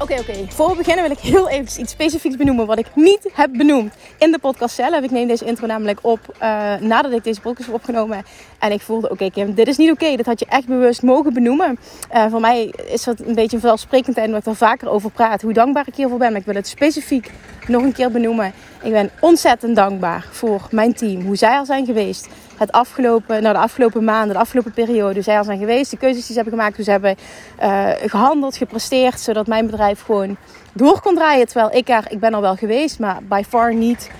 Oké, oké. Voor we beginnen wil ik heel even iets specifieks benoemen wat ik niet heb benoemd in de podcast zelf. Ik neem deze intro namelijk op uh, nadat ik deze podcast heb opgenomen. En ik voelde, oké Kim, dit is niet oké. Dit had je echt bewust mogen benoemen. Uh, voor mij is dat een beetje een vanzelfsprekendheid omdat ik er vaker over praat. Hoe dankbaar ik hiervoor ben. Maar ik wil het specifiek nog een keer benoemen. Ik ben ontzettend dankbaar voor mijn team. Hoe zij er zijn geweest. Het afgelopen, nou de afgelopen maanden, de afgelopen periode. Zij er zijn geweest. De keuzes die ze hebben gemaakt. Hoe ze hebben uh, gehandeld, gepresteerd. Zodat mijn bedrijf gewoon door kon draaien. Terwijl ik er, ik ben er wel geweest. Maar by far niet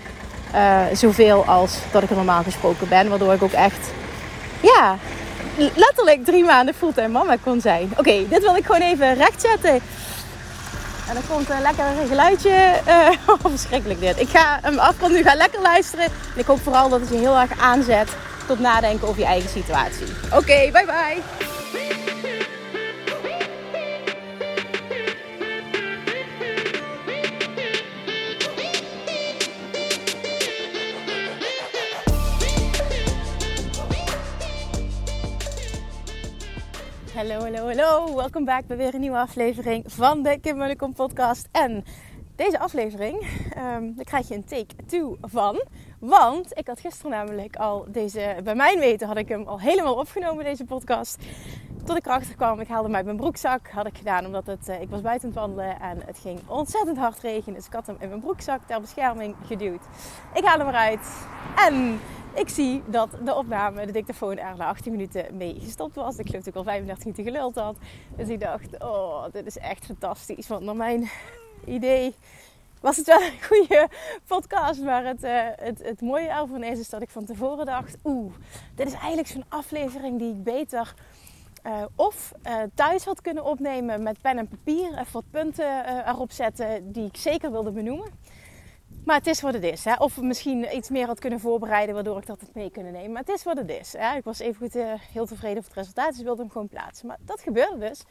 uh, zoveel als dat ik er normaal gesproken ben. Waardoor ik ook echt, ja, letterlijk drie maanden fulltime mama kon zijn. Oké, dit wil ik gewoon even rechtzetten. En dan komt een lekker geluidje. Uh, verschrikkelijk dit. Ik ga hem afronden. Nu ga lekker luisteren. En ik hoop vooral dat het je heel erg aanzet tot nadenken over je eigen situatie. Oké, okay, bye bye. Hallo, hallo, hallo. Welkom back bij weer een nieuwe aflevering van de Kim Munnekom podcast. En deze aflevering, um, daar krijg je een take 2 van. Want ik had gisteren namelijk al deze, bij mijn weten had ik hem al helemaal opgenomen, deze podcast. Tot ik erachter kwam, ik haalde hem uit mijn broekzak. Had ik gedaan omdat het, uh, ik was buiten het wandelen en het ging ontzettend hard regenen. Dus ik had hem in mijn broekzak ter bescherming geduwd. Ik haal hem eruit en ik zie dat de opname, de dictafoon er na 18 minuten mee gestopt was. Ik geloof dat ik al 35 minuten geluld had. Dus ik dacht, oh, dit is echt fantastisch. Want naar mijn idee was het wel een goede podcast. Maar het, uh, het, het mooie ervan is, is dat ik van tevoren dacht... Oeh, dit is eigenlijk zo'n aflevering die ik beter... Uh, of uh, thuis had kunnen opnemen met pen en papier. Even wat punten erop zetten die ik zeker wilde benoemen. Maar het is wat het is. Hè? Of misschien iets meer had kunnen voorbereiden waardoor ik dat het mee kunnen nemen. Maar het is wat het is. Hè? Ik was even goed, heel tevreden over het resultaat. Dus wilde hem gewoon plaatsen. Maar dat gebeurde dus.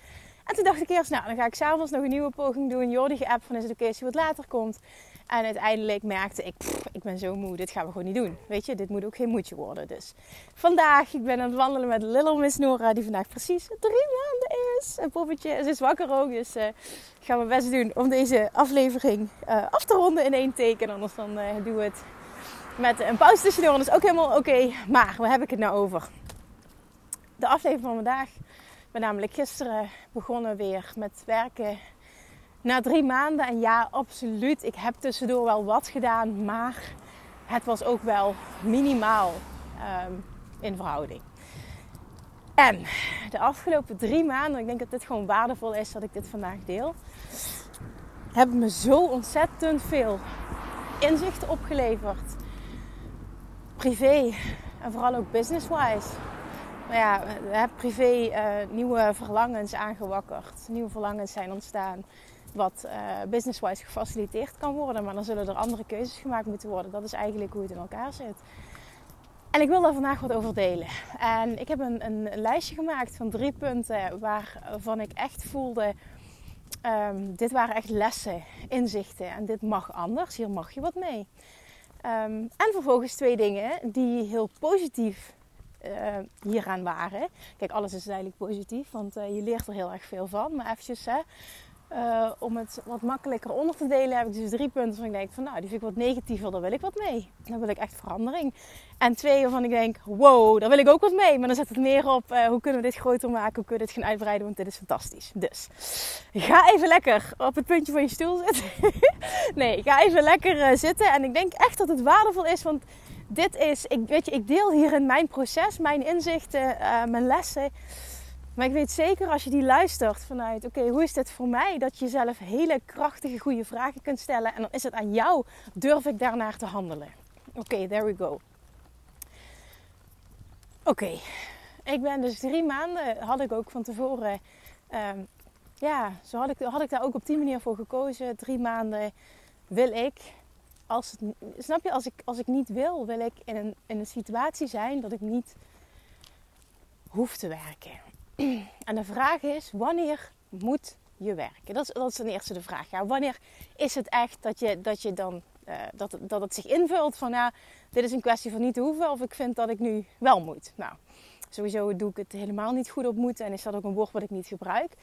En toen dacht ik eerst, nou dan ga ik s'avonds nog een nieuwe poging doen. Jordi app van is het oké als wat later komt. En uiteindelijk merkte ik, ik ben zo moe, dit gaan we gewoon niet doen. Weet je, dit moet ook geen moedje worden. Dus vandaag, ik ben aan het wandelen met Little Miss Nora, die vandaag precies drie maanden is. Een poppetje, ze is wakker ook, dus uh, ik ga mijn best doen om deze aflevering uh, af te ronden in één teken. Anders dan uh, doen we het met een pauze tussendoor. Dat is ook helemaal oké. Maar, waar heb ik het nou over? De aflevering van vandaag. Namelijk gisteren begonnen weer met werken na drie maanden. En ja, absoluut. Ik heb tussendoor wel wat gedaan. Maar het was ook wel minimaal um, in verhouding. En de afgelopen drie maanden, ik denk dat dit gewoon waardevol is dat ik dit vandaag deel, hebben me zo ontzettend veel inzichten opgeleverd. Privé en vooral ook business-wise. Nou ja, privé uh, nieuwe verlangens aangewakkerd. Nieuwe verlangens zijn ontstaan wat uh, business-wise gefaciliteerd kan worden. Maar dan zullen er andere keuzes gemaakt moeten worden. Dat is eigenlijk hoe het in elkaar zit. En ik wil daar vandaag wat over delen. En ik heb een, een lijstje gemaakt van drie punten waarvan ik echt voelde... Um, dit waren echt lessen, inzichten en dit mag anders. Hier mag je wat mee. Um, en vervolgens twee dingen die heel positief uh, hieraan waren. Kijk, alles is eigenlijk positief, want uh, je leert er heel erg veel van. Maar eventjes, hè, uh, om het wat makkelijker onder te delen, heb ik dus drie punten waarvan ik denk van nou, die vind ik wat negatiever, daar wil ik wat mee. Dan wil ik echt verandering. En twee waarvan ik denk, wow, daar wil ik ook wat mee. Maar dan zet het meer op, hoe kunnen we dit groter maken, hoe kunnen we dit gaan uitbreiden, want dit is fantastisch. Dus, ga even lekker op het puntje van je stoel zitten. nee, ga even lekker zitten. En ik denk echt dat het waardevol is, want dit is, ik, weet je, ik deel hierin mijn proces, mijn inzichten, mijn lessen Maar ik weet zeker als je die luistert vanuit, oké, hoe is dit voor mij? Dat je jezelf hele krachtige, goede vragen kunt stellen. En dan is het aan jou, durf ik daarnaar te handelen? Oké, there we go. Oké, ik ben dus drie maanden, had ik ook van tevoren, ehm, ja, zo had ik, had ik daar ook op die manier voor gekozen. Drie maanden wil ik, als het, snap je, als ik, als ik niet wil, wil ik in een, in een situatie zijn dat ik niet hoef te werken. En de vraag is, wanneer moet je werken? Dat is, dat is ten eerste de vraag. Wanneer is het echt dat je, dat je dan uh, dat, dat het zich invult van ja, dit is een kwestie van niet hoeven of ik vind dat ik nu wel moet. Nou, sowieso doe ik het helemaal niet goed op moeten en is dat ook een woord wat ik niet gebruik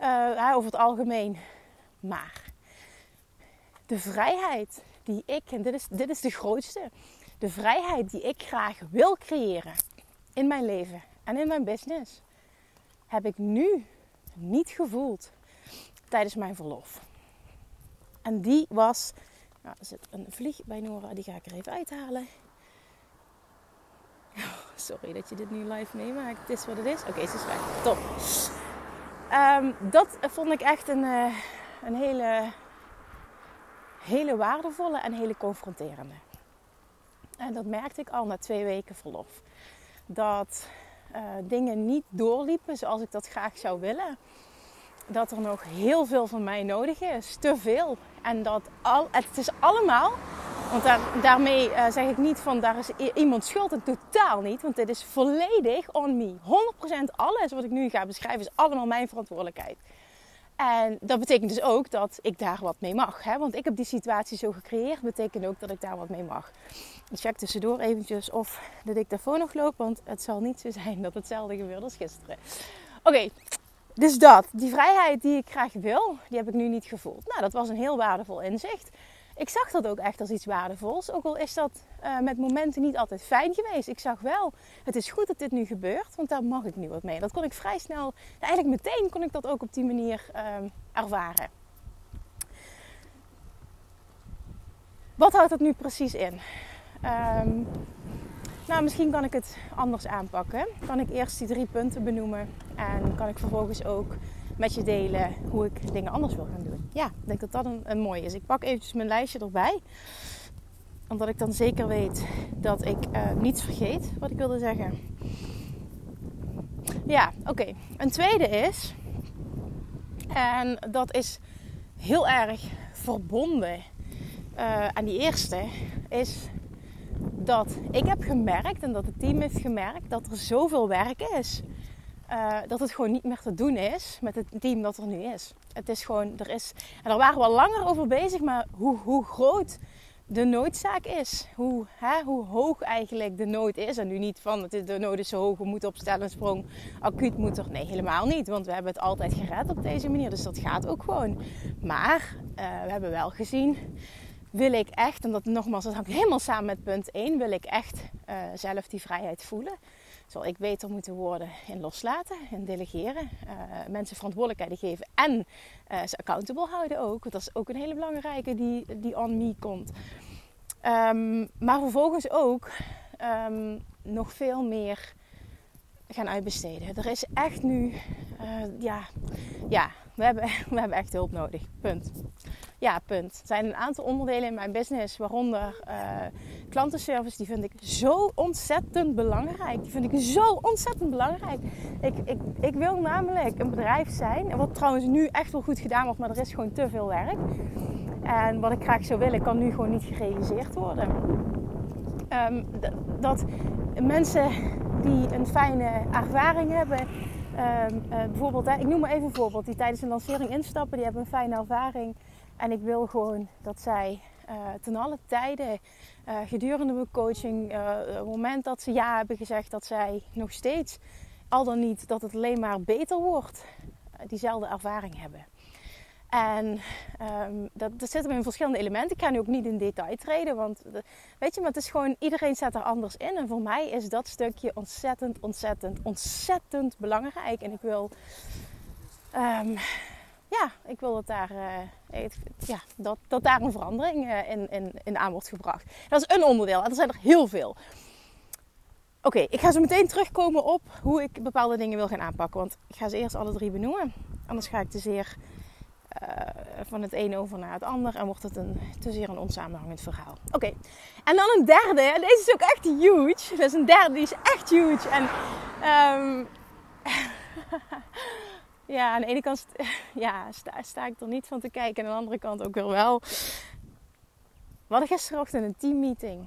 uh, over het algemeen. Maar de vrijheid die ik, en dit is, dit is de grootste, de vrijheid die ik graag wil creëren in mijn leven en in mijn business, heb ik nu niet gevoeld tijdens mijn verlof. En die was, nou, er zit een vlieg bij Nora, die ga ik er even uithalen. Oh, sorry dat je dit nu live meemaakt. Het is wat het is. Oké, ze is weg. Top. Um, dat vond ik echt een, uh, een hele, hele waardevolle en hele confronterende. En dat merkte ik al na twee weken verlof. Dat uh, dingen niet doorliepen zoals ik dat graag zou willen. Dat er nog heel veel van mij nodig is. Te veel. En dat al, het is allemaal. Want daar, daarmee uh, zeg ik niet van daar is iemand schuld. En totaal niet. Want dit is volledig on me. 100% alles wat ik nu ga beschrijven is allemaal mijn verantwoordelijkheid. En dat betekent dus ook dat ik daar wat mee mag. Hè? Want ik heb die situatie zo gecreëerd, betekent ook dat ik daar wat mee mag. Ik check tussendoor eventjes of de dictafoon nog loopt, want het zal niet zo zijn dat hetzelfde gebeurt als gisteren. Oké, dus dat. Die vrijheid die ik graag wil, die heb ik nu niet gevoeld. Nou, dat was een heel waardevol inzicht ik zag dat ook echt als iets waardevols. Ook al is dat uh, met momenten niet altijd fijn geweest. Ik zag wel, het is goed dat dit nu gebeurt, want daar mag ik nu wat mee. Dat kon ik vrij snel, eigenlijk meteen kon ik dat ook op die manier uh, ervaren. Wat houdt dat nu precies in? Um, nou, misschien kan ik het anders aanpakken. Kan ik eerst die drie punten benoemen en kan ik vervolgens ook met je delen hoe ik dingen anders wil gaan doen. Ja, ik denk dat dat een, een mooie is. Ik pak eventjes mijn lijstje erbij. Omdat ik dan zeker weet dat ik uh, niets vergeet wat ik wilde zeggen. Ja, oké. Een tweede is, en dat is heel erg verbonden uh, aan die eerste, is dat ik heb gemerkt en dat het team heeft gemerkt dat er zoveel werk is uh, dat het gewoon niet meer te doen is met het team dat er nu is. Het is gewoon, er is, en daar waren we al langer over bezig, maar hoe, hoe groot de noodzaak is. Hoe, hè, hoe hoog eigenlijk de nood is. En nu niet van het is, de nood is zo hoog, we moeten opstellen, sprong, acuut moet er. Nee, helemaal niet. Want we hebben het altijd gered op deze manier. Dus dat gaat ook gewoon. Maar uh, we hebben wel gezien, wil ik echt, en dat nogmaals, dat hangt helemaal samen met punt 1, wil ik echt uh, zelf die vrijheid voelen zal ik beter moeten worden in loslaten, in delegeren. Uh, mensen verantwoordelijkheden geven en uh, ze accountable houden ook. Want dat is ook een hele belangrijke die, die on me komt. Um, maar vervolgens ook um, nog veel meer gaan uitbesteden. Er is echt nu, uh, ja, ja we, hebben, we hebben echt hulp nodig. Punt. Ja, punt. Er zijn een aantal onderdelen in mijn business, waaronder uh, klantenservice, die vind ik zo ontzettend belangrijk. Die vind ik zo ontzettend belangrijk. Ik, ik, ik wil namelijk een bedrijf zijn, wat trouwens nu echt wel goed gedaan wordt, maar er is gewoon te veel werk. En wat ik graag zou willen, kan nu gewoon niet gerealiseerd worden. Um, dat mensen die een fijne ervaring hebben, um, uh, bijvoorbeeld, ik noem maar even een voorbeeld, die tijdens een lancering instappen, die hebben een fijne ervaring. En ik wil gewoon dat zij uh, ten alle tijden uh, gedurende mijn coaching, het moment dat ze ja hebben gezegd, dat zij nog steeds, al dan niet, dat het alleen maar beter wordt, diezelfde ervaring hebben. En um, dat, zit hem in verschillende elementen. Ik ga nu ook niet in detail treden, want weet je, maar het is gewoon, iedereen zet er anders in. En voor mij is dat stukje ontzettend, ontzettend, ontzettend belangrijk. En ik wil um, ja, ik wil dat daar, uh, ja, dat, dat daar een verandering uh, in, in, in aan wordt gebracht. Dat is een onderdeel. En er zijn er heel veel. Oké, ik ga zo meteen terugkomen op hoe ik bepaalde dingen wil gaan aanpakken. Want ik ga ze eerst alle drie benoemen. Anders ga ik te zeer uh, van het een over naar het ander en wordt het een, te zeer een onsamenhangend verhaal. Oké, en dan een derde. En deze is ook echt huge. Dus een derde die is echt huge. En um, ja, aan de ene kant ja, sta, sta, ik er niet van te kijken. En aan de andere kant ook weer wel. We hadden gisterochtend een teammeeting.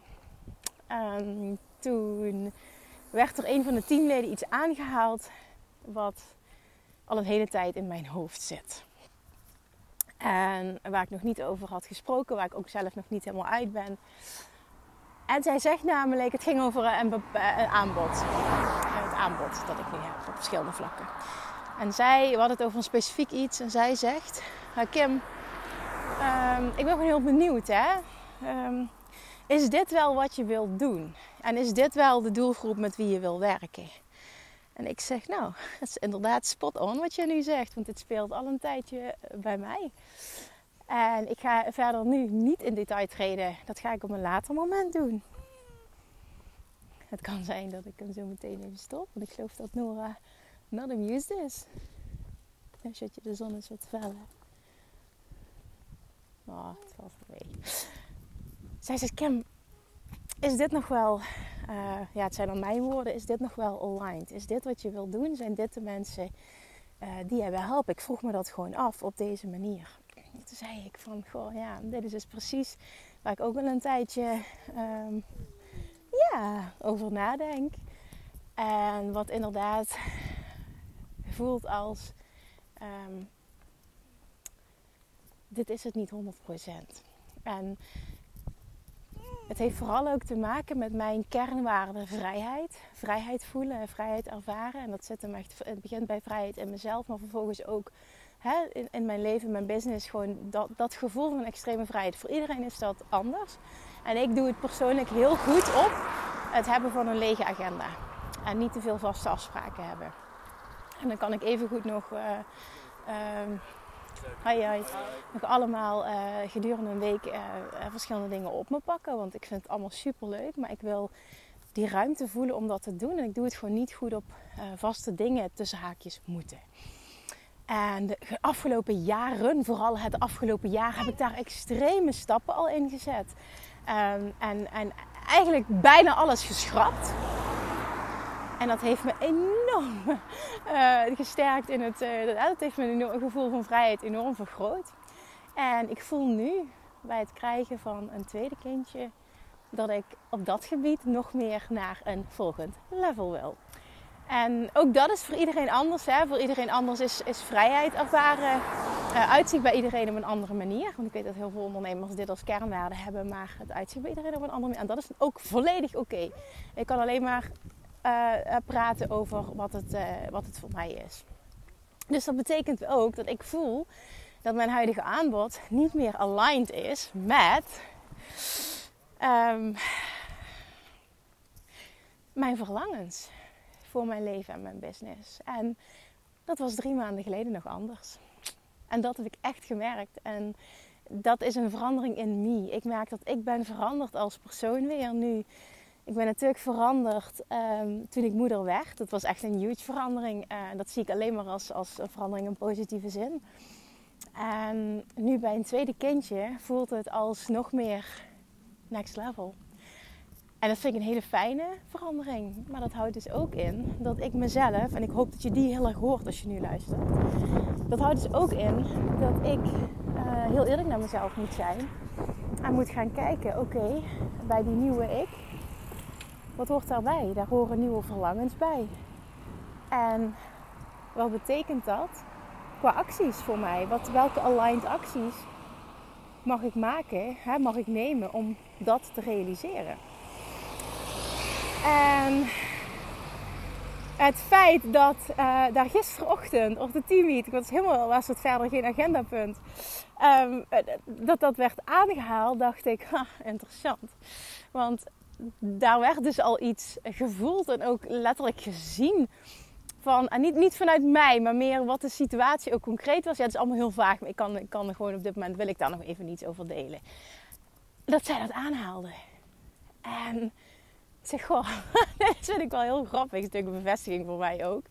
En toen werd er een van de teamleden iets aangehaald wat al een hele tijd in mijn hoofd zit. En waar ik nog niet over had gesproken, waar ik ook zelf nog niet helemaal uit ben. En zij zegt namelijk, het ging over een, een aanbod. Het aanbod dat ik nu heb op verschillende vlakken. En zij, hadden het over een specifiek iets. En zij zegt, Kim, um, ik ben gewoon heel benieuwd hè. Um, is dit wel wat je wilt doen? En is dit wel de doelgroep met wie je wil werken? En ik zeg, nou, dat is inderdaad spot on wat je nu zegt, want dit speelt al een tijdje eh, bij mij. En ik ga verder nu niet in detail treden. Dat ga ik op een later moment doen. Het kan zijn dat ik hem zo meteen even stop, want ik geloof dat Nora not amused is. Als je de zon eens wat feller. Oh, het valt mee. Zij zegt, Kim, is dit nog wel, uh, ja het zijn dan mijn woorden, is dit nog wel aligned? Is dit wat je wil doen? Zijn dit de mensen uh, die jij wil helpen? Ik vroeg me dat gewoon af op deze manier. toen zei ik van, goh ja, dit is dus precies waar ik ook wel een tijdje um, ja, over nadenk. En wat inderdaad voelt als, um, dit is het niet 100%. En het heeft vooral ook te maken met mijn kernwaarde vrijheid. Vrijheid voelen en vrijheid ervaren. En dat zit hem echt, het begint bij vrijheid in mezelf, maar vervolgens ook hè, in, in, mijn leven, mijn business. Gewoon dat, dat gevoel van extreme vrijheid. Voor iedereen is dat anders. En ik doe het persoonlijk heel goed op het hebben van een lege agenda. En niet te veel vaste afspraken hebben. En dan kan ik even goed nog. Uh, uh, Hoi, hoi. Nog allemaal uh, gedurende een week uh, verschillende dingen op me pakken. Want ik vind het allemaal super leuk. Maar ik wil die ruimte voelen om dat te doen. En ik doe het gewoon niet goed op vaste dingen tussen haakjes moeten. En de afgelopen jaren, vooral het afgelopen jaar, heb ik daar extreme stappen al in gezet. Um, en, en eigenlijk bijna alles geschrapt. En dat heeft me enorm uh, gesterkt in het. Uh, dat heeft mijn gevoel van vrijheid enorm vergroot. En ik voel nu bij het krijgen van een tweede kindje dat ik op dat gebied nog meer naar een volgend level wil. En ook dat is voor iedereen anders. Hè? Voor iedereen anders is, is vrijheid ervaren. Uh, uitzicht bij iedereen op een andere manier. Want ik weet dat heel veel ondernemers dit als kernwaarde hebben. Maar het uitzicht bij iedereen op een andere manier. En dat is ook volledig oké. Ik kan alleen maar uh, praten over wat het, uh, wat het voor mij is. Dus dat betekent ook dat ik voel dat mijn huidige aanbod niet meer aligned is met um, mijn verlangens voor mijn leven en mijn business. En dat was drie maanden geleden nog anders. En dat heb ik echt gemerkt. En dat is een verandering in me. Ik merk dat ik ben veranderd als persoon weer nu ik ben natuurlijk veranderd um, toen ik moeder werd. Dat was echt een huge verandering. Uh, dat zie ik alleen maar als, als een verandering in positieve zin. En nu bij een tweede kindje voelt het als nog meer next level. En dat vind ik een hele fijne verandering. Maar dat houdt dus ook in dat ik mezelf, en ik hoop dat je die heel erg hoort als je nu luistert. Dat houdt dus ook in dat ik uh, heel eerlijk naar mezelf moet zijn. En moet gaan kijken, oké, bij die nieuwe ik wat hoort daarbij? Daar horen nieuwe verlangens bij. En wat betekent dat qua acties voor mij? Wat, welke aligned acties mag ik maken, hè, mag ik nemen om dat te realiseren? En het feit dat uh, daar gisterochtend op de teammeeting, was helemaal was het verder geen agendapunt, um, dat dat werd aangehaald, dacht ik, interessant. Want daar werd dus al iets gevoeld en ook letterlijk gezien. Van, en niet, niet vanuit mij, maar meer wat de situatie ook concreet was. Ja, het is allemaal heel vaag, maar ik kan, ik kan er gewoon op dit moment, wil ik daar nog even niets over delen. Dat zij dat aanhaalde. En zeg, goh, dat vind ik wel heel grappig. Dat is natuurlijk een bevestiging voor mij ook.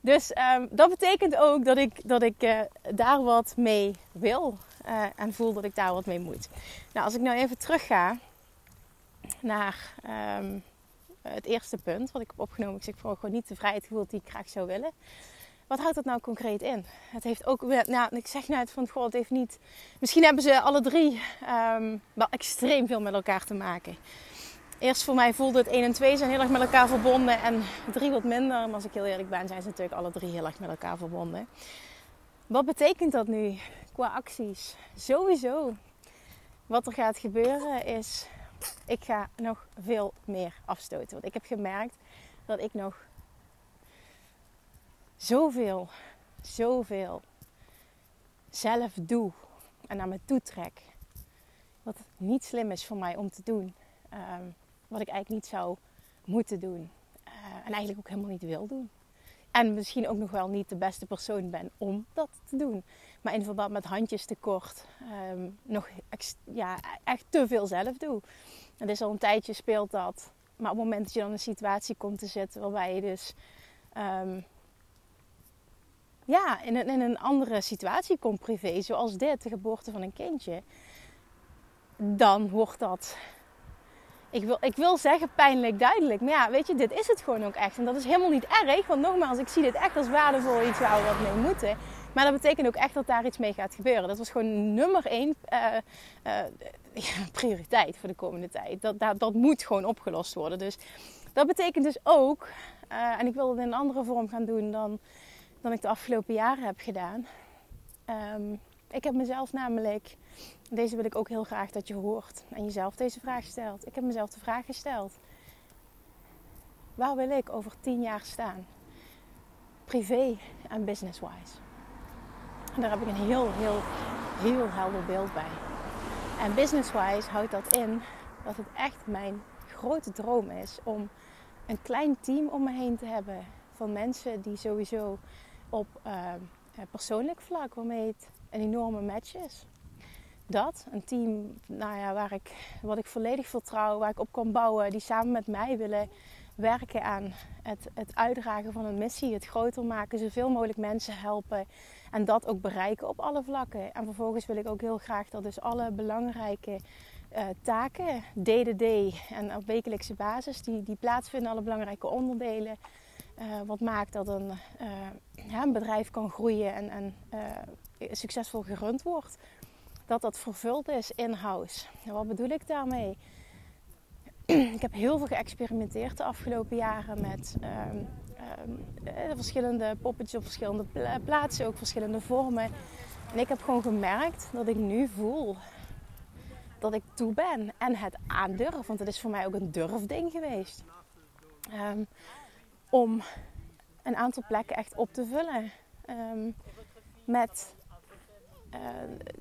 Dus um, dat betekent ook dat ik, dat ik uh, daar wat mee wil. Uh, en voel dat ik daar wat mee moet. Nou, als ik nou even terug ga naar um, het eerste punt wat ik heb opgenomen. Ik zeg gewoon niet de vrijheid gevoeld die ik graag zou willen. Wat houdt dat nou concreet in? Het heeft ook, nou, ik zeg net van, goh, het heeft niet. Misschien hebben ze alle drie um, wel extreem veel met elkaar te maken. Eerst voor mij voelde het 1 en 2 zijn heel erg met elkaar verbonden en 3 wat minder. En als ik heel eerlijk ben, zijn ze natuurlijk alle drie heel erg met elkaar verbonden. Wat betekent dat nu qua acties? Sowieso, wat er gaat gebeuren is, ik ga nog veel meer afstoten. Want ik heb gemerkt dat ik nog zoveel, zoveel zelf doe en naar me toe trek. Wat niet slim is voor mij om te doen. Um, wat ik eigenlijk niet zou moeten doen. Uh, en eigenlijk ook helemaal niet wil doen. En misschien ook nog wel niet de beste persoon ben om dat te doen. Maar in verband met handjes tekort um, nog ja, echt te veel zelf doe. Het is al een tijdje speelt dat. Maar op het moment dat je dan in een situatie komt te zitten waarbij je dus um, ja, in een, in een andere situatie komt privé, zoals dit, de geboorte van een kindje, dan wordt dat ik wil, ik wil zeggen pijnlijk duidelijk. Maar ja, weet je, dit is het gewoon ook echt. En dat is helemaal niet erg. Want nogmaals, ik zie dit echt als waardevol iets waar we wat mee moeten. Maar dat betekent ook echt dat daar iets mee gaat gebeuren. Dat was gewoon nummer één uh, ja, prioriteit voor de komende tijd. Dat, dat, dat moet gewoon opgelost worden. Dus dat betekent dus ook, uh, en ik wil het in een andere vorm gaan doen dan, dan ik de afgelopen jaren heb gedaan. Um, ik heb mezelf namelijk deze wil ik ook heel graag dat je hoort en jezelf deze vraag stelt. Ik heb mezelf de vraag gesteld: waar wil ik over tien jaar staan? Privé en business-wise. En daar heb ik een heel, heel, heel helder beeld bij. En business-wise houdt dat in dat het echt mijn grote droom is om een klein team om me heen te hebben van mensen die sowieso op uh, persoonlijk vlak, waarmee het een enorme match is dat. Een team nou ja, waar ik, wat ik volledig vertrouw, waar ik op kan bouwen, die samen met mij willen werken aan het, het uitdragen van een missie, het groter maken, zoveel mogelijk mensen helpen en dat ook bereiken op alle vlakken. En vervolgens wil ik ook heel graag dat dus alle belangrijke uh, taken, DDD en op wekelijkse basis, die, die plaatsvinden, alle belangrijke onderdelen. Uh, wat maakt dat een, uh, ja, een bedrijf kan groeien en, en succesvol gerund wordt dat dat vervuld is in-house. wat bedoel ik daarmee? ik heb heel veel geëxperimenteerd de afgelopen jaren met ehm, verschillende poppetjes op verschillende plaatsen, ook verschillende vormen. En ik heb gewoon gemerkt dat ik nu voel dat ik toe ben en het aandurf. Want het is voor mij ook een durfding geweest. Um, om een aantal plekken echt op te vullen. met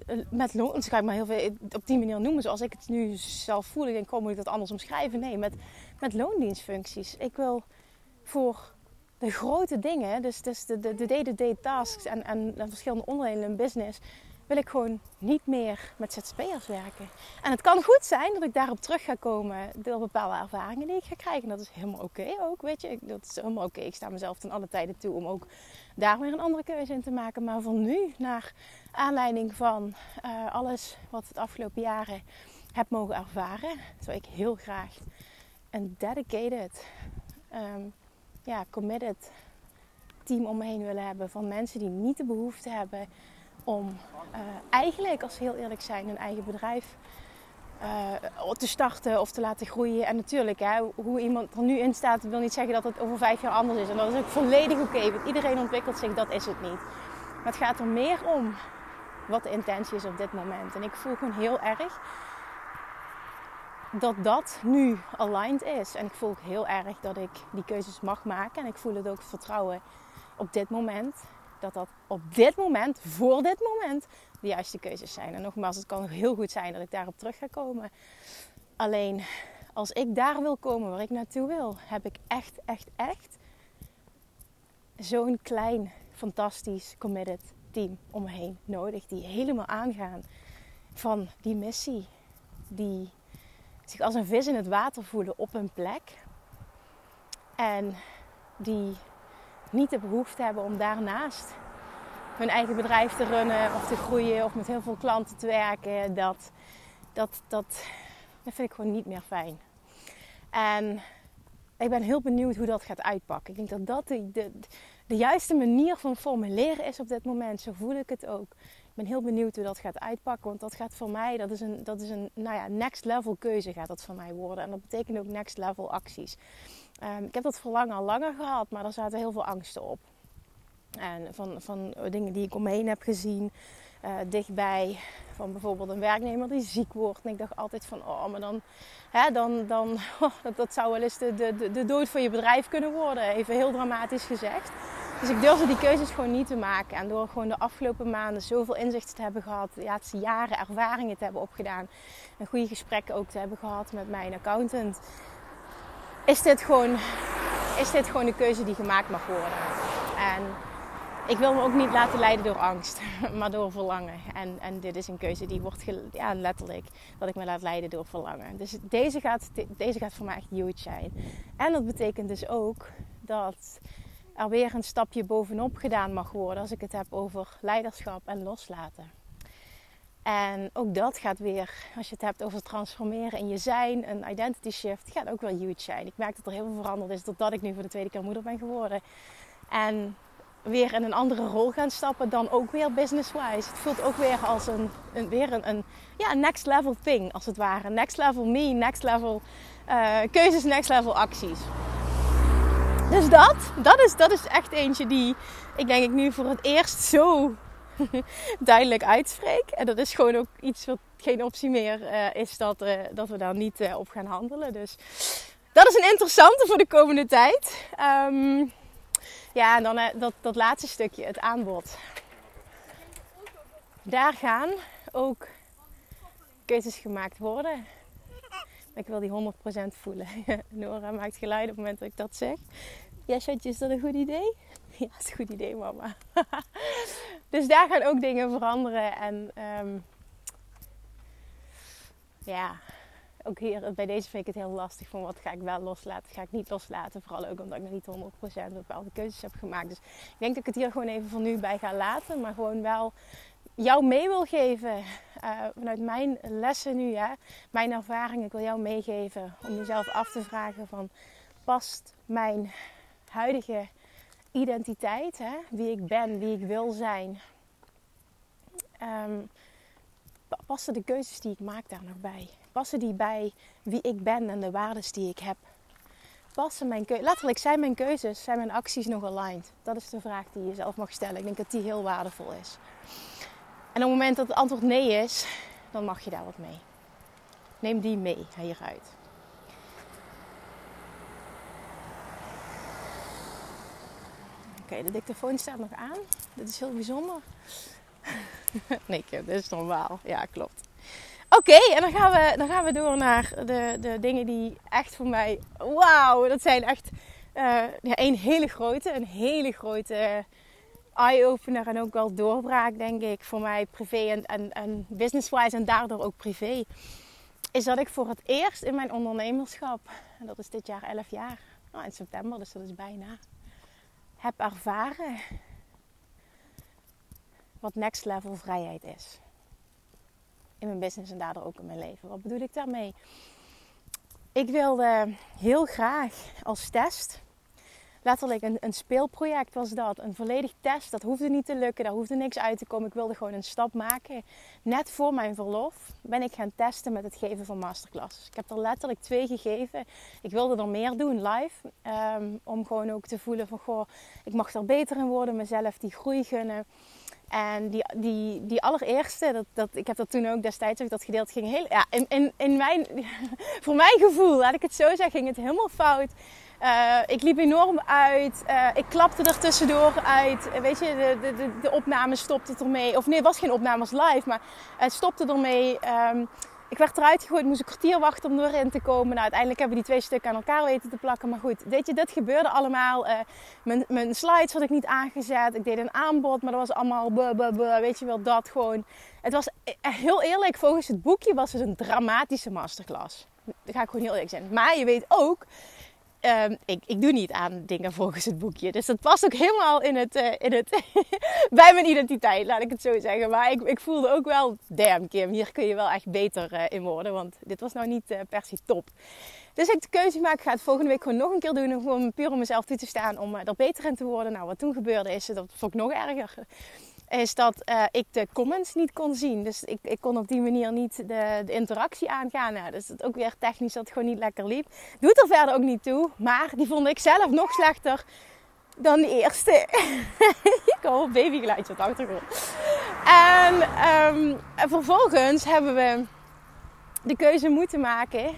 uh, met loons ga ik maar heel veel op die manier noemen zoals ik het nu zelf voel. Ik denk, hoe moet ik dat anders omschrijven? Nee, met, met loondienstfuncties. Ik wil voor de grote dingen, dus, dus de, day-to-day tasks en, en, en verschillende onderdelen in business, wil ik gewoon niet meer met ZZP'ers werken. En het kan goed zijn dat ik daarop terug ga komen door bepaalde ervaringen die ik ga krijgen. Dat is helemaal oké ook, weet je. Dat is helemaal oké. Ik sta mezelf ten alle tijden toe om ook daar weer een andere keuze in te maken. Maar van nu, naar aanleiding van uh, alles wat het afgelopen jaren heb mogen ervaren, zou ik heel graag een dedicated, um, ja, committed team om me heen willen hebben van mensen die niet de behoefte hebben om uh, eigenlijk, als ze heel eerlijk zijn, een eigen bedrijf uh, te starten of te laten groeien. En natuurlijk, hè, hoe iemand er nu in staat, wil niet zeggen dat het over vijf jaar anders is. En dat is ook volledig oké, want iedereen ontwikkelt zich, dat is het niet. Maar het gaat er meer om wat de intentie is op dit moment. En ik voel gewoon heel erg dat dat nu aligned is. En ik voel heel erg dat ik die keuzes mag maken. En ik voel het ook vertrouwen op dit moment dat dat op dit moment, voor dit moment, de juiste keuzes zijn. En nogmaals, het kan heel goed zijn dat ik daarop terug ga komen. Alleen als ik daar wil komen waar ik naartoe wil, heb ik echt, echt, echt zo'n klein, fantastisch, committed team om me heen nodig. Die helemaal aangaan van die missie. Die zich als een vis in het water voelen op een plek. En die niet de behoefte hebben om daarnaast hun eigen bedrijf te runnen of te groeien of met heel veel klanten te werken. Dat, dat, dat, dat vind ik gewoon niet meer fijn. En ik ben heel benieuwd hoe dat gaat uitpakken. Ik denk dat dat de, de, de juiste manier van formuleren is op dit moment. Zo voel ik het ook. Ik ben heel benieuwd hoe dat gaat uitpakken. Want dat gaat voor mij, dat is een, dat is een nou ja, next level keuze gaat dat voor mij worden. En dat betekent ook next level acties. Um, ik heb dat verlangen al langer gehad, maar er zaten heel veel angsten op. En van, van dingen die ik omheen heb gezien, uh, dichtbij. Van bijvoorbeeld een werknemer die ziek wordt. En ik dacht altijd van, oh, maar dan, hè, dan, dan dat, dat zou wel eens de, de, de dood van je bedrijf kunnen worden. Even heel dramatisch gezegd. Dus ik durfde die keuzes gewoon niet te maken. En door gewoon de afgelopen maanden zoveel inzichten te hebben gehad, ja, het jaren ervaringen te hebben opgedaan, en goede gesprekken ook te hebben gehad met mijn accountant, is dit gewoon, is dit gewoon de keuze die gemaakt mag worden. En ik wil me ook niet laten leiden door angst, maar door verlangen. En, en dit is een keuze die wordt ja, letterlijk dat ik me laat leiden door verlangen. Dus deze gaat, deze gaat voor mij echt huge zijn. En dat betekent dus ook dat er weer een stapje bovenop gedaan mag worden als ik het heb over leiderschap en loslaten. En ook dat gaat weer, als je het hebt over transformeren in je zijn, een identity shift, gaat ook wel huge zijn. Ik merk dat er heel veel veranderd is doordat ik nu voor de tweede keer moeder ben geworden. En weer in een andere rol gaan stappen dan ook weer business-wise. Het voelt ook weer als een, een weer een, een, ja, next level thing, als het ware. Next level me, next level uh, keuzes, next level acties. Dus dat, dat is, dat is echt eentje die ik denk ik nu voor het eerst zo duidelijk uitspreek. En dat is gewoon ook iets wat geen optie meer uh, is dat, uh, dat we daar niet uh, op gaan handelen. Dus dat is een interessante voor de komende tijd. Um, ja, en dan dat, dat laatste stukje, het aanbod. Daar gaan ook keuzes gemaakt worden. Ik wil die 100% voelen. Nora maakt geluid op het moment dat ik dat zeg. Ja, schatje, is dat een goed idee? Ja, dat is een goed idee, mama. dus daar gaan ook dingen veranderen. En um, ja, ook hier bij deze vind ik het heel lastig van wat ga ik wel loslaten, ga ik niet loslaten. Vooral ook omdat ik nog niet 100% bepaalde keuzes heb gemaakt. Dus ik denk dat ik het hier gewoon even van nu bij ga laten. Maar gewoon wel jou mee wil geven. Uh, vanuit mijn lessen nu, hè, mijn ervaring. Ik wil jou meegeven om jezelf af te vragen van... Past mijn huidige identiteit, hè, wie ik ben, wie ik wil zijn... Um, passen de keuzes die ik maak daar nog bij? Passen die bij wie ik ben en de waarden die ik heb? Passen mijn letterlijk zijn mijn keuzes, zijn mijn acties nog aligned? Dat is de vraag die je zelf mag stellen. Ik denk dat die heel waardevol is. En op het moment dat het antwoord nee is, dan mag je daar wat mee. Neem die mee hieruit. Oké, de dictafoon staat nog aan. Dit is heel bijzonder. nee, dit is normaal. Ja, klopt. Oké, en dan gaan, we, dan gaan we door naar de, de dingen die echt voor mij... Wauw, dat zijn echt uh, ja, een hele grote, een hele grote eye-opener en ook wel doorbraak, denk ik, voor mij privé en, en, en business-wise en daardoor ook privé. Is dat ik voor het eerst in mijn ondernemerschap, en dat is dit jaar 11 jaar, oh, in september, dus dat is bijna, heb ervaren wat next level vrijheid is. In mijn business en daardoor ook in mijn leven. Wat bedoel ik daarmee? Ik wilde heel graag als test, letterlijk een, een speelproject was dat, een volledig test. Dat hoefde niet te lukken, daar hoefde niks uit te komen. Ik wilde gewoon een stap maken. Net voor mijn verlof ben ik gaan testen met het geven van masterclasses. Ik heb er letterlijk twee gegeven. Ik wilde er meer doen live. Um, om gewoon ook te voelen van, goh, ik mag er beter in worden. Mezelf die groei gunnen. En die, die, die allereerste, dat, dat, ik heb dat toen ook destijds ook dat gedeeld, ging heel, ja, in, in, in mijn, voor mijn gevoel, laat ik het zo zeggen, ging het helemaal fout. Uh, ik liep enorm uit. Uh, ik klapte er tussendoor uit. weet je, de, de, de, opname stopte ermee. Of nee, het was geen opname, was live, maar het stopte ermee. Um, ik werd eruit gegooid, moest een kwartier wachten om erin te komen. Nou, uiteindelijk hebben we die twee stukken aan elkaar weten te plakken. Maar goed, weet je, dit gebeurde allemaal. Uh, mijn, mijn, slides had ik niet aangezet. Ik deed een aanbod, maar dat was allemaal weet je wel, dat gewoon. Het was, eh, heel eerlijk, volgens het boekje was het een dramatische masterclass. Daar ga ik gewoon heel eerlijk zijn. Maar je weet ook, ehm, ik, ik doe niet aan dingen volgens het boekje. Dus dat past ook helemaal in het, uh, in het bij mijn identiteit, laat ik het zo zeggen. Maar ik, ik voelde ook wel, damn Kim, hier kun je wel echt beter uh, in worden. Want dit was nou niet uh, per se top. Dus ik de keuze maak, ga het volgende week gewoon nog een keer doen. Gewoon puur om mezelf toe te staan, om er beter in te worden. Nou, wat toen gebeurde is, dat vond ik nog erger is dat uh, ik de comments niet kon zien. Dus ik, ik kon op die manier niet de, de interactie aangaan. Nou, dus het ook weer technisch dat het gewoon niet lekker liep. Doet er verder ook niet toe. Maar die vond ik zelf nog slechter dan de eerste. ik hoor babygeluidje op de achtergrond. En um, vervolgens hebben we de keuze moeten maken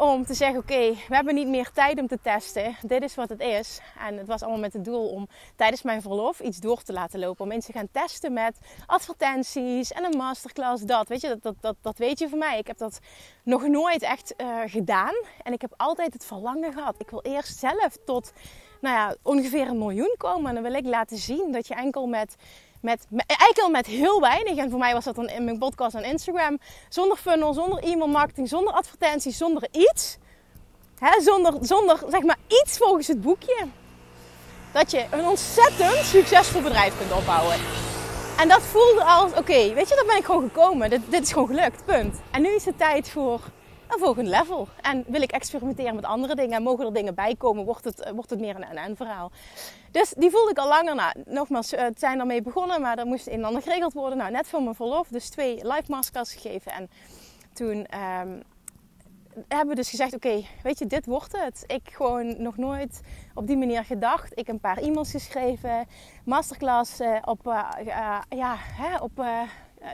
om te zeggen: Oké, we hebben niet meer tijd om te testen. Dit is wat het is. En het was allemaal met het doel om tijdens mijn verlof iets door te laten lopen. Om mensen te gaan testen met advertenties en een masterclass. Dat, weet je, dat, dat, dat, dat weet je van mij. Ik heb dat nog nooit echt uh, gedaan. En ik heb altijd het verlangen gehad. Ik wil eerst zelf tot nou ja, ongeveer een miljoen komen. En dan wil ik laten zien dat je enkel met met, eigenlijk al met heel weinig. En voor mij was dat dan in mijn podcast en Instagram. Zonder funnel, zonder e-mail marketing, zonder advertenties, zonder iets. Hè, zonder, zonder zeg maar iets volgens het boekje. Dat je een ontzettend succesvol bedrijf kunt opbouwen. En dat voelde als, oké, weet je, daar ben ik gewoon gekomen. Dit, dit is gewoon gelukt, punt. En nu is het tijd voor een volgende level. En wil ik experimenteren met andere dingen en mogen er dingen bij komen, wordt het, wordt het meer een en verhaal. Dus die voelde ik al langer. Nou, nogmaals, het zijn ermee begonnen, maar er moest een en ander geregeld worden. Nou, net voor mijn verlof, dus twee live masterclass gegeven. En toen um, hebben we dus gezegd, oké, weet je, dit wordt het. Ik gewoon nog nooit op die manier gedacht. Ik een paar e-mails geschreven, masterclass op, uh, ja, hè, op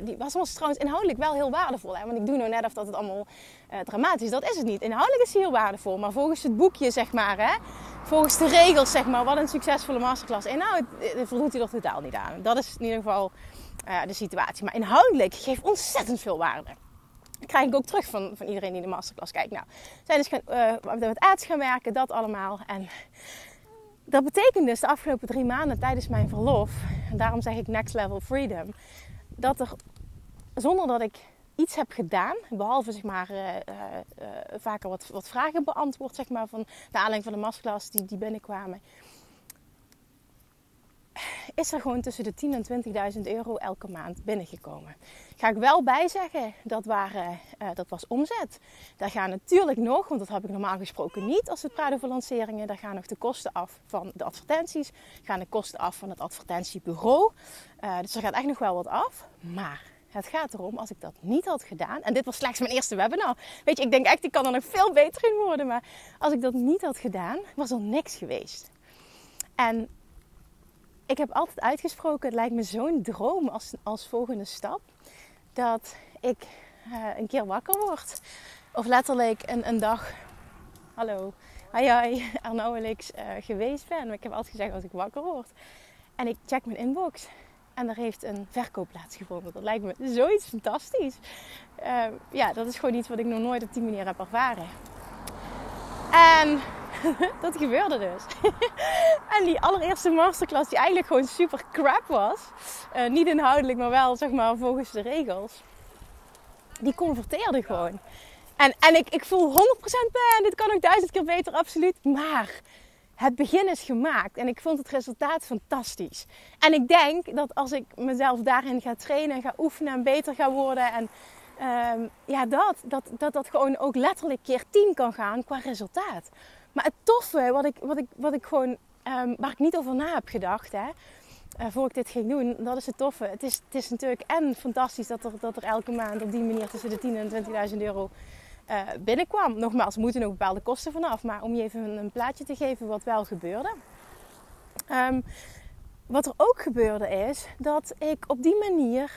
die was ons trouwens inhoudelijk wel heel waardevol. Hè? Want ik doe nou net of dat het allemaal uh, dramatisch is. Dat is het niet. Inhoudelijk is hij heel waardevol. Maar volgens het boekje, zeg maar, hè? volgens de regels, zeg maar, wat een succesvolle masterclass inhoudt, eh, voldoet hij er totaal niet aan. Dat is in ieder geval de situatie. Maar inhoudelijk geeft ontzettend veel waarde. Dat krijg ik ook terug van, van iedereen die de masterclass kijkt. Nou, zijn dus gaan, uh, met ads gaan werken, dat allemaal. En dat betekent dus de afgelopen drie maanden tijdens mijn verlof, en daarom zeg ik next level freedom, dat er zonder dat ik iets heb gedaan, behalve zeg maar uh, uh, uh, vaker wat, wat vragen beantwoord, zeg maar, van de aanleiding van de masterclass die, die binnenkwamen, is er gewoon tussen de 10.000 en 20.000 euro elke maand binnengekomen. Ga ik wel bij zeggen, dat, waren, dat was omzet. Daar gaan natuurlijk nog, want dat heb ik normaal gesproken niet als we praten over lanceringen, daar gaan nog de kosten af van de advertenties, gaan de kosten af van het advertentiebureau. dus er gaat echt nog wel wat af. Maar het gaat erom, als ik dat niet had gedaan, en dit was slechts mijn eerste webinar. Weet je, ik denk echt, ik kan er nog veel beter in worden. Maar als ik dat niet had gedaan, was er niks geweest. En ik heb altijd uitgesproken, het lijkt me zo'n droom als, als volgende stap. Dat ik uh, een keer wakker word. Of letterlijk een, een dag, hallo, hi hi, er nou uh, geweest ben. Maar ik heb altijd gezegd als ik wakker word. En ik check mijn inbox. En er heeft een verkoop plaatsgevonden. Dat lijkt me zoiets fantastisch. Uh, ja, dat is gewoon iets wat ik nog nooit op die manier heb ervaren. En dat gebeurde dus. en die allereerste masterclass, die eigenlijk gewoon super crap was. Uh, niet inhoudelijk, maar wel zeg maar volgens de regels. Die converteerde gewoon. En, en ik, ik voel 100% ben, dit kan ook duizend keer beter, absoluut. Maar het begin is gemaakt en ik vond het resultaat fantastisch. En ik denk dat als ik mezelf daarin ga trainen en ga oefenen en beter ga worden en um, ja, dat, dat, dat dat gewoon ook letterlijk keer 10 kan gaan qua resultaat. Maar het toffe, wat ik, wat ik, wat ik gewoon, um, waar ik niet over na heb gedacht, hè, uh, voor ik dit ging doen, dat is het toffe. Het is, het is natuurlijk en fantastisch dat er, dat er elke maand op die manier tussen de 10 en 20.000 euro uh, binnenkwam. Nogmaals, er moeten nog bepaalde kosten vanaf. Maar om je even een, plaatje te geven wat wel gebeurde. Um, wat er ook gebeurde is dat ik op die manier,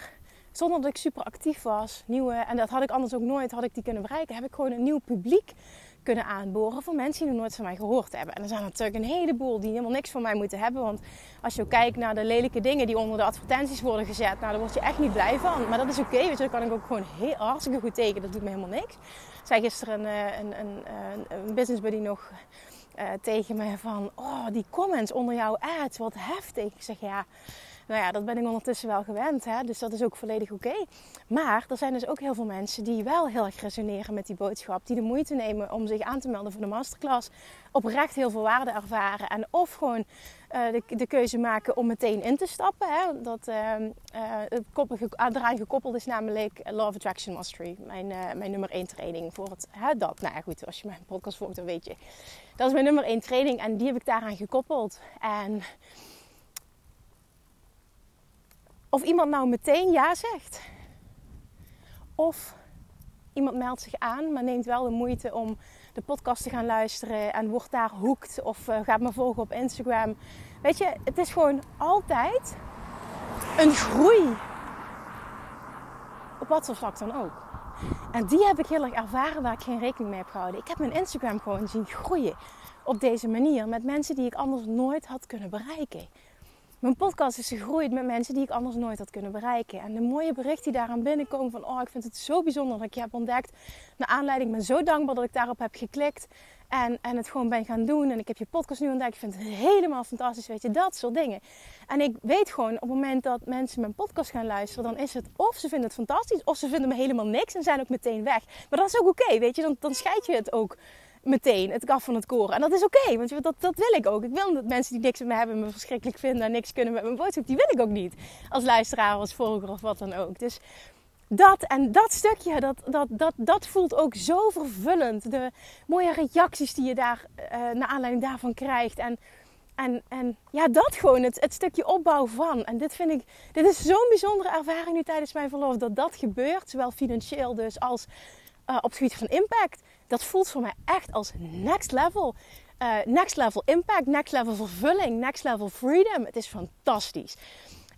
zonder dat ik super actief was, nieuwe, en dat had ik anders ook nooit, had ik die kunnen bereiken, heb ik gewoon een nieuw publiek kunnen aanboren voor mensen die nog nooit van mij gehoord hebben. En er zijn natuurlijk een heleboel die helemaal niks van mij moeten hebben. Want als je kijkt naar de lelijke dingen die onder de advertenties worden gezet, nou, daar word je echt niet blij van. Maar dat is oké, okay, weet je, kan ik ook gewoon heel hartstikke goed tegen. Dat doet me helemaal niks. Zei gisteren een, een, een, een buddy nog uh, tegen me van, oh, die comments onder jouw ads, wat heftig. Ik zeg, ja, Nou ja, dat ben ik ondertussen wel gewend. Hè? Dus dat is ook volledig oké. Maar er zijn dus ook heel veel mensen die wel heel erg resoneren met die boodschap. Die de moeite nemen om zich aan te melden voor de masterclass. Oprecht heel veel waarde ervaren. En of gewoon uh, de, de, keuze maken om meteen in te stappen. Hè? Dat, uh, uh, eraan gekoppeld is namelijk Love Attraction Mastery. Mijn, mijn nummer 1 training voor het, hè, dat. Nou ja, goed, als je mijn podcast volgt dan weet je. Dat is mijn nummer 1 training en die heb ik daaraan gekoppeld. En of iemand nou meteen ja zegt. Of iemand meldt zich aan, maar neemt wel de moeite om de podcast te gaan luisteren en wordt daar hoekt of uh, gaat me volgen op Instagram. Weet je, het is gewoon altijd een groei. Op wat voor vlak dan ook. En die heb ik heel erg ervaren waar ik geen rekening mee heb gehouden. Ik heb mijn Instagram gewoon zien groeien op deze manier met mensen die ik anders nooit had kunnen bereiken. Mijn podcast is gegroeid met mensen die ik anders nooit had kunnen bereiken. En de mooie berichten die daaraan binnenkomen van... oh, ik vind het zo bijzonder dat ik je heb ontdekt. Naar aanleiding, ik ben zo dankbaar dat ik daarop heb geklikt. En, en het gewoon ben gaan doen. En ik heb je podcast nu ontdekt. Ik vind het helemaal fantastisch, weet je. Dat soort dingen. En ik weet gewoon, op het moment dat mensen mijn podcast gaan luisteren... dan is het of ze vinden het fantastisch... of ze vinden me helemaal niks en zijn ook meteen weg. Maar dat is ook oké, weet je. Dan, dan scheid je het ook meteen het kaf van het koren. En dat is oké, want dat, dat wil ik ook. Ik wil dat mensen die niks met me hebben me verschrikkelijk vinden en niks kunnen met mijn boodschap. Die wil ik ook niet. Als luisteraar, als volger of wat dan ook. Dus dat en dat stukje, dat, dat, dat, dat voelt ook zo vervullend. De mooie reacties die je daar uh, naar aanleiding daarvan krijgt. En, en, en ja, dat gewoon, het, het stukje opbouw van. En dit vind ik, dit is zo'n bijzondere ervaring nu tijdens mijn verlof. Dat dat gebeurt, zowel financieel dus als uh, op het gebied van impact dat voelt voor mij echt als next level. Uh, next level impact, next level vervulling, next level freedom. Het is fantastisch.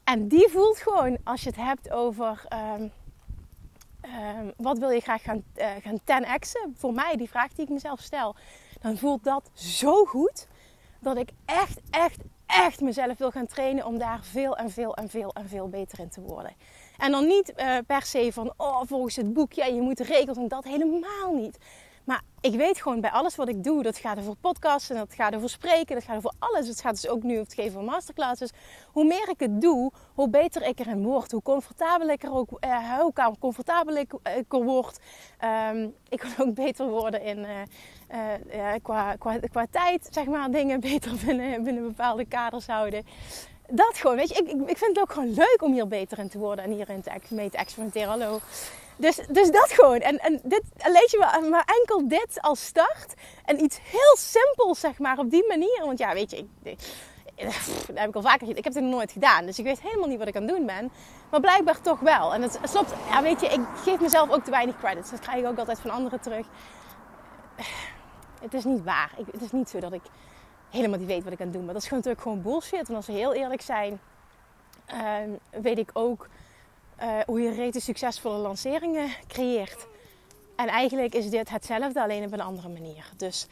En die voelt gewoon als je het hebt over um, um, wat wil je graag gaan, uh, gaan 10x'en. Voor mij, die vraag die ik mezelf stel. Dan voelt dat zo goed dat ik echt, echt, echt mezelf wil gaan trainen om daar veel en veel en veel en veel beter in te worden. En dan niet uh, per se van, oh, volgens het boekje, ja, je moet regels en dat helemaal niet. Maar ik weet gewoon bij alles wat ik doe, dat gaat over podcasten, dat gaat over spreken, dat gaat over alles. Het gaat dus ook nu over het geven van masterclasses. Hoe meer ik het doe, hoe beter ik erin word. Hoe comfortabeler ik er ook, eh, hoe comfortabeler ik, ik word. Um, ik kan ook beter worden in, uh, uh, qua, qua, qua tijd, zeg maar, dingen beter binnen, binnen bepaalde kaders houden dat gewoon, weet je, ik, ik, vind het ook gewoon leuk om hier beter in te worden en hierin te, mee te experimenteren. Hallo. Dus, dus dat gewoon. En, en dit, lees je maar, enkel dit als start. En iets heel simpels, zeg maar, op die manier. Want ja, weet je, ik, heb ik al vaker gezien. Ik heb het nog nooit gedaan. Dus ik weet helemaal niet wat ik aan het doen ben. Maar blijkbaar toch wel. En het, het ja, weet je, ik geef mezelf ook te weinig credits. Dat krijg ik ook altijd van anderen terug. Het is niet waar. Ik, het is niet zo dat ik helemaal niet weet wat ik aan het doen ben. Dat is gewoon natuurlijk gewoon bullshit. En als we heel eerlijk zijn, uh, weet ik ook uh, hoe je rete succesvolle lanceringen creëert. En eigenlijk is dit hetzelfde, alleen op een andere manier. Dus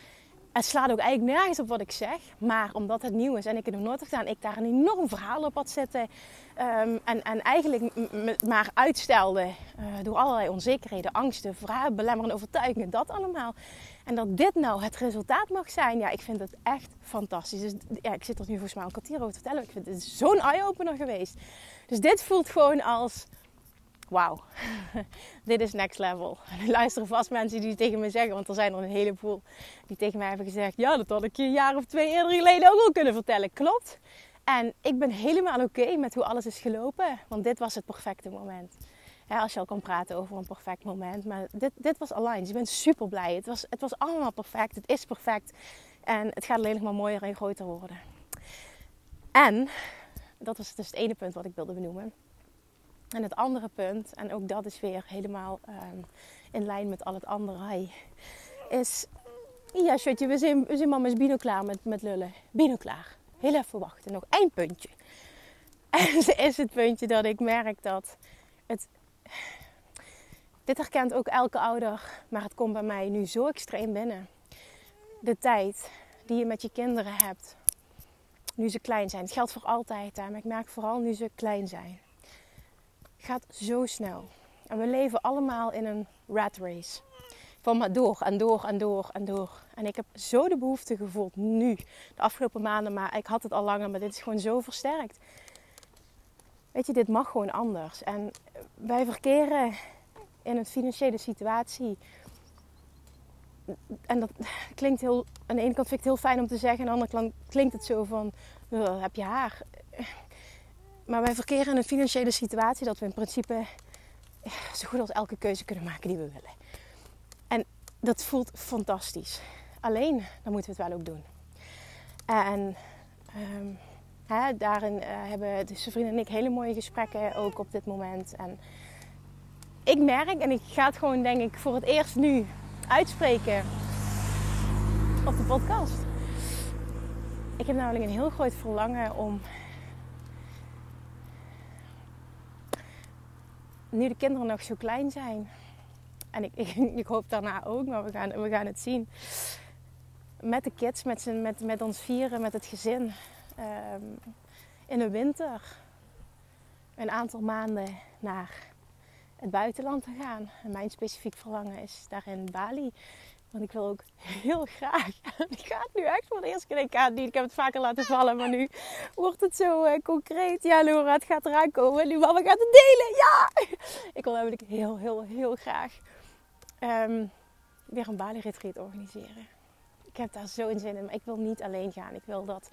het slaat ook eigenlijk nergens op wat ik zeg. Maar omdat het nieuw is en ik het nog nooit heb gedaan, ik daar een enorm verhaal op had zitten. Um, en, en eigenlijk maar uitstelde uh, door allerlei onzekerheden, angsten, vragen, belemmerende overtuigingen, dat allemaal. En dat dit nou het resultaat mag zijn, ja, ik vind het echt fantastisch. Dus ja, ik zit er nu volgens mij een kwartier over te vertellen. Ik vind het zo'n eye-opener geweest. Dus dit voelt gewoon als wauw, dit is next level. En er luisteren vast mensen die tegen me zeggen, want er zijn er een heleboel die tegen mij hebben gezegd: Ja, dat had ik je een jaar of twee eerder geleden ook wel kunnen vertellen. Klopt. En ik ben helemaal oké met hoe alles is gelopen, want dit was het perfecte moment. Als je al kan praten over een perfect moment. Maar dit, dit was aligned. Je bent super blij. Het was, het was allemaal perfect. Het is perfect. En het gaat alleen nog maar mooier en groter worden. En, dat was dus het ene punt wat ik wilde benoemen. En het andere punt, en ook dat is weer helemaal um, in lijn met al het andere, is... Ja, shotje, we zijn, we zijn mama's bino klaar met, met lullen. Bino klaar. Heel even wachten, nog één puntje. En is het puntje dat ik merk dat het... Dit herkent ook elke ouder, maar het komt bij mij nu zo extreem binnen. De tijd die je met je kinderen hebt, nu ze klein zijn. Het geldt voor altijd, maar ik merk vooral nu ze klein zijn gaat zo snel. En we leven allemaal in een rat race. Van maar door en door en door en door. En ik heb zo de behoefte gevoeld nu, de afgelopen maanden, maar ik had het al langer, maar dit is gewoon zo versterkt. weet je, dit mag gewoon anders. En wij verkeren in een financiële situatie. En dat klinkt heel. Aan de ene kant vind ik het heel fijn om te zeggen, aan de andere kant klinkt het zo van: heb je haar. Maar wij verkeren in een financiële situatie dat we in principe zo goed als elke keuze kunnen maken die we willen. En dat voelt fantastisch. Alleen, dan moeten we het wel ook doen. En hè, daarin uh, hebben de vrienden en ik hele mooie gesprekken ook op dit moment. En ik merk, en ik ga het gewoon denk ik voor het eerst nu uitspreken op de podcast. Ik heb namelijk een heel groot verlangen om nu de kinderen nog zo klein zijn. En ik, ik, ik, hoop daarna ook, maar we gaan, we gaan het zien. Met de kids, met, met, met ons vieren, met het gezin. Ehm, in de winter een aantal maanden naar het buitenland te gaan. En mijn specifiek verlangen is daarin Bali. Want ik wil ook heel graag. Ik ga het nu echt voor de eerste keer. Ik, ga niet, ik heb het vaker laten vallen, maar nu wordt het zo uh, concreet. Ja, Laura, het gaat eraan komen. Nu mama gaat het delen. Ja! Ik wil namelijk heel, heel, heel graag um, weer een Bali-retreat organiseren. Ik heb daar zo in zin in. Maar ik wil niet alleen gaan. Ik wil dat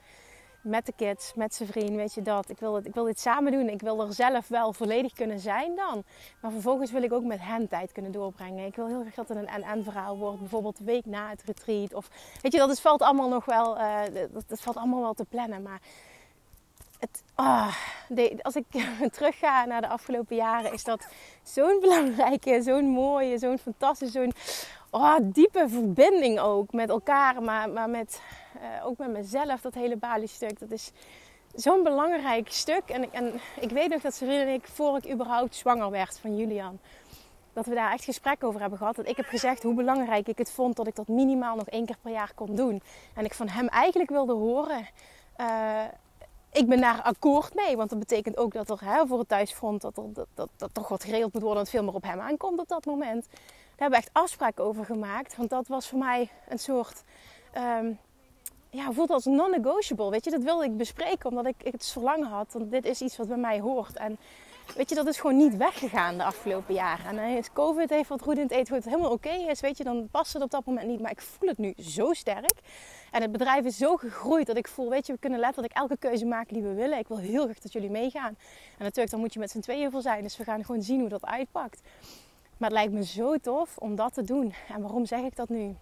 met de kids, met zijn vriend, weet je dat. Ik wil, het, ik wil dit samen doen. Ik wil er zelf wel volledig kunnen zijn dan. Maar vervolgens wil ik ook met hen tijd kunnen doorbrengen. Ik wil heel graag dat het een en-en verhaal wordt. Bijvoorbeeld de week na het retreat. Of, weet je, dat is, valt allemaal nog wel, uh, dat, valt allemaal wel te plannen. Maar het, oh, de, als ik terugga naar de afgelopen jaren, is dat zo'n belangrijke, zo'n mooie, zo'n fantastische, zo'n oh, diepe verbinding ook met elkaar. Maar, maar met uh, ook met mezelf, dat hele Bali-stuk. Dat is zo'n belangrijk stuk. En, en ik weet nog dat Serena en ik, voor ik überhaupt zwanger werd van Julian, dat we daar echt gesprek over hebben gehad. Dat ik heb gezegd hoe belangrijk ik het vond dat ik dat minimaal nog één keer per jaar kon doen. En ik van hem eigenlijk wilde horen. Uh, ik ben daar akkoord mee, want dat betekent ook dat er hè, voor het thuisfront dat er, dat, dat, dat toch wat geregeld moet worden, dat veel meer op hem aankomt op dat moment. Daar hebben we echt afspraken over gemaakt, want dat was voor mij een soort um, ja, voelt als non-negotiable. Weet je, dat wilde ik bespreken omdat ik, het verlangen had. Want dit is iets wat bij mij hoort. En weet je, dat is gewoon niet weggegaan de afgelopen jaren. En heeft COVID heeft wat goed in het eten, wat helemaal oké is. Weet je, dan past het op dat moment niet. Maar ik voel het nu zo sterk. En het bedrijf is zo gegroeid dat ik voel, weet je, we kunnen letterlijk elke keuze maken die we willen. Ik wil heel graag dat jullie meegaan. En natuurlijk, dan moet je met z'n tweeën voor zijn. Dus we gaan gewoon zien hoe dat uitpakt. Maar het lijkt me zo tof om dat te doen. En waarom zeg ik dat nu?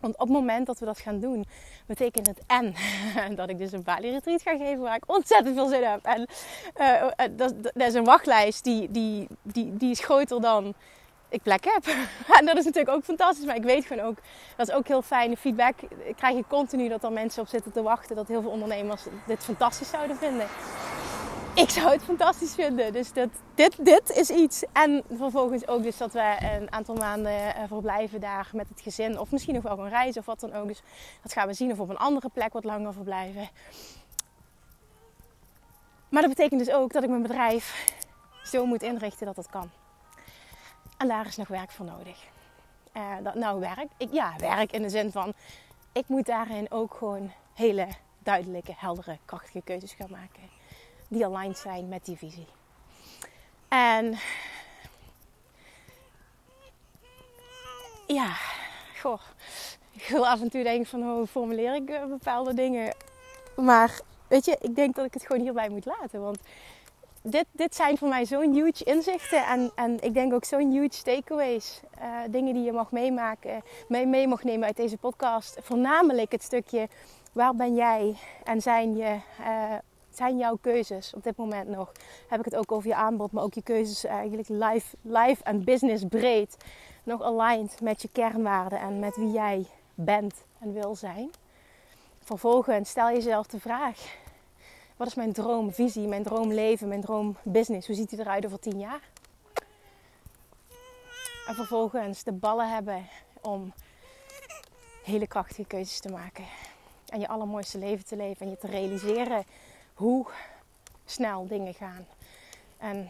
Want op het moment dat we dat gaan doen, betekent het en dat ik dus een Bali retreat ga geven waar ik ontzettend veel zin heb. En uh, dat, is een wachtlijst die, die, die, die is groter dan ik plek heb. en dat is natuurlijk ook fantastisch, maar ik weet gewoon ook, dat is ook heel fijn. feedback krijg je continu dat er mensen op zitten te wachten. Dat heel veel ondernemers dit fantastisch zouden vinden ik zou het fantastisch vinden. Dus dat, dit, dit is iets. En vervolgens ook dus dat we een aantal maanden uh, verblijven daar met het gezin. Of misschien nog wel een reis of wat dan ook. Dus dat gaan we zien. Of op een andere plek wat langer verblijven. Maar dat betekent dus ook dat ik mijn bedrijf zo moet inrichten dat dat kan. En daar is nog werk voor nodig. Uh, dat, nou, werk. Ik, ja, werk in de zin van... Ik moet daarin ook gewoon hele duidelijke, heldere, krachtige keuzes gaan maken die aligned zijn met die visie. En ja, goh, ik wil af en toe denken van hoe formuleer ik eh, bepaalde dingen. Maar weet je, ik denk dat ik het gewoon hierbij moet laten. Want dit, dit zijn voor mij zo'n huge inzichten. En, en ik denk ook zo'n huge takeaways. Uh, dingen die je mag meemaken, mee, mee mag nemen uit deze podcast. Voornamelijk het stukje waar ben jij en zijn je uh, zijn jouw keuzes op dit moment nog? Heb ik het ook over je aanbod, maar ook je keuzes eigenlijk life, life en business breed. Nog aligned met je kernwaarden en met wie jij bent en wil zijn. Vervolgens stel jezelf de vraag: wat is mijn droomvisie, mijn droomleven, mijn droombusiness? Hoe ziet die eruit over tien jaar? En vervolgens de ballen hebben om hele krachtige keuzes te maken. En je allermooiste leven te leven. En je te realiseren hoe snel dingen gaan. En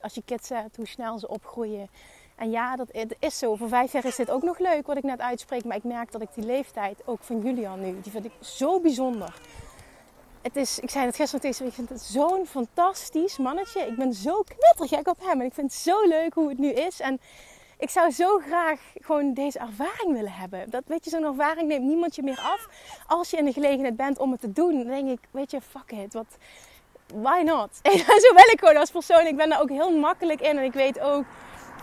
als je kids hebt, hoe snel ze opgroeien. En ja, dat is zo. Voor vijf jaar is dit ook nog leuk wat ik net uitspreek. Maar ik merk dat ik die leeftijd, ook van Julian nu, die vind ik zo bijzonder. het is, ik zei het gisteren tegen ik vind het zo'n fantastisch mannetje. Ik ben zo knettergek op hem en ik vind het zo leuk hoe het nu is. En ik zou zo graag gewoon deze ervaring willen hebben. Dat weet je, zo'n ervaring neemt niemand je meer af. Als je in de gelegenheid bent om het te doen, dan denk ik, weet je, fuck it. Wat, why not? En zo ben ik gewoon als persoon. Ik ben daar ook heel makkelijk in. En ik weet ook,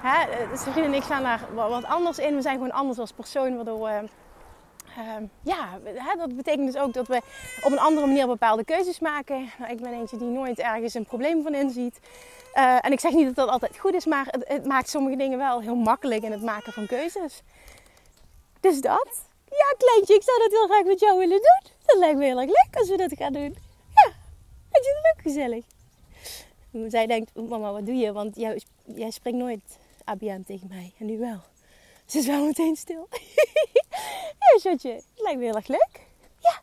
hè, Serine en ik staan daar wat anders in. We zijn gewoon anders als persoon, waardoor we Ehm, ja, dat betekent dus ook dat we op een andere manier bepaalde keuzes maken. Nou, ik ben eentje die nooit ergens een probleem van inziet. Uh, en ik zeg niet dat dat altijd goed is, maar het, maakt sommige dingen wel heel makkelijk in het maken van keuzes. Dus dat. Ja, kleintje, ik zou dat heel graag met jou willen doen. Dat lijkt me heel erg leuk als we dat gaan doen. Ja, vind je het leuk gezellig? Zij denkt, mama, wat doe je? Want jij, jij spreekt nooit ABM tegen mij. En nu wel. Ze is wel meteen stil. shotje. Lijkt me heel erg leuk. Ja,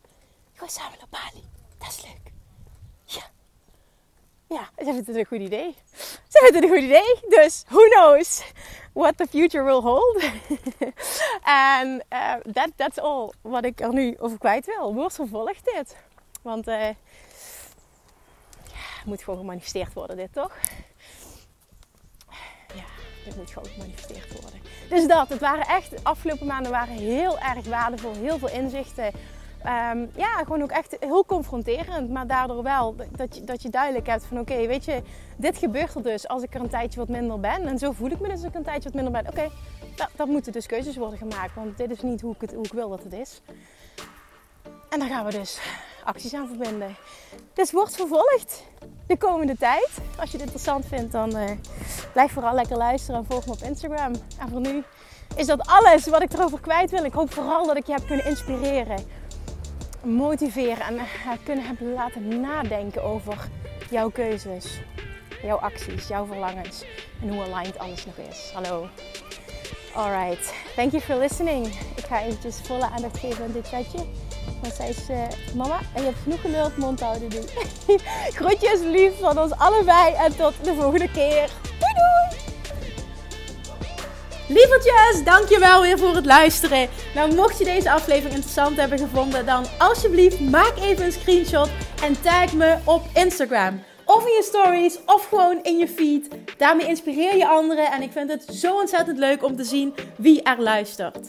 gewoon samen naar Bali. Dat is leuk. Ja. Ja, ze vindt het een goed idee. Ze vindt het een goed idee. Dus, who knows what the future will hold. En uh, that, that's all wat ik er nu over kwijt wil. Wordt vervolgd dit. Want uh, ja, het moet gewoon gemanifesteerd worden dit, toch? Dit moet gewoon gemanifesteerd worden. Dus dat, het waren echt, de afgelopen maanden waren heel erg waardevol. Heel veel inzichten. Um, ja, gewoon ook echt heel confronterend. Maar daardoor wel dat je, dat je duidelijk hebt van oké, weet je, dit gebeurt er dus als ik er een tijdje wat minder ben. En zo voel ik me dus als ik een tijdje wat minder ben. Oké, dat, moeten dus keuzes worden gemaakt. Want dit is niet hoe ik, het, hoe ik wil dat het is. En daar gaan we dus acties aan verbinden. Dus wordt vervolgd de komende tijd. Als je dit interessant vindt, dan uh, blijf vooral lekker luisteren en volg me op Instagram. En voor nu is dat alles wat ik erover kwijt wil. Ik hoop vooral dat ik je heb kunnen inspireren, motiveren en uh, kunnen hebben laten nadenken over jouw keuzes, jouw acties, jouw verlangens en hoe aligned alles nog is. Hallo. Alright, thank you for listening. Ik ga eventjes volle aandacht geven aan dit chatje. Zij is, uh, mama, en je hebt genoeg geluld, mond houden doen. Groetjes lief van ons allebei en tot de volgende keer. Doei doei! Lievertjes, dankjewel weer voor het luisteren. Nou, mocht je deze aflevering interessant hebben gevonden, dan alsjeblieft maak even een screenshot en tag me op Instagram. Of in je stories, of gewoon in je feed. Daarmee inspireer je anderen en ik vind het zo ontzettend leuk om te zien wie er luistert.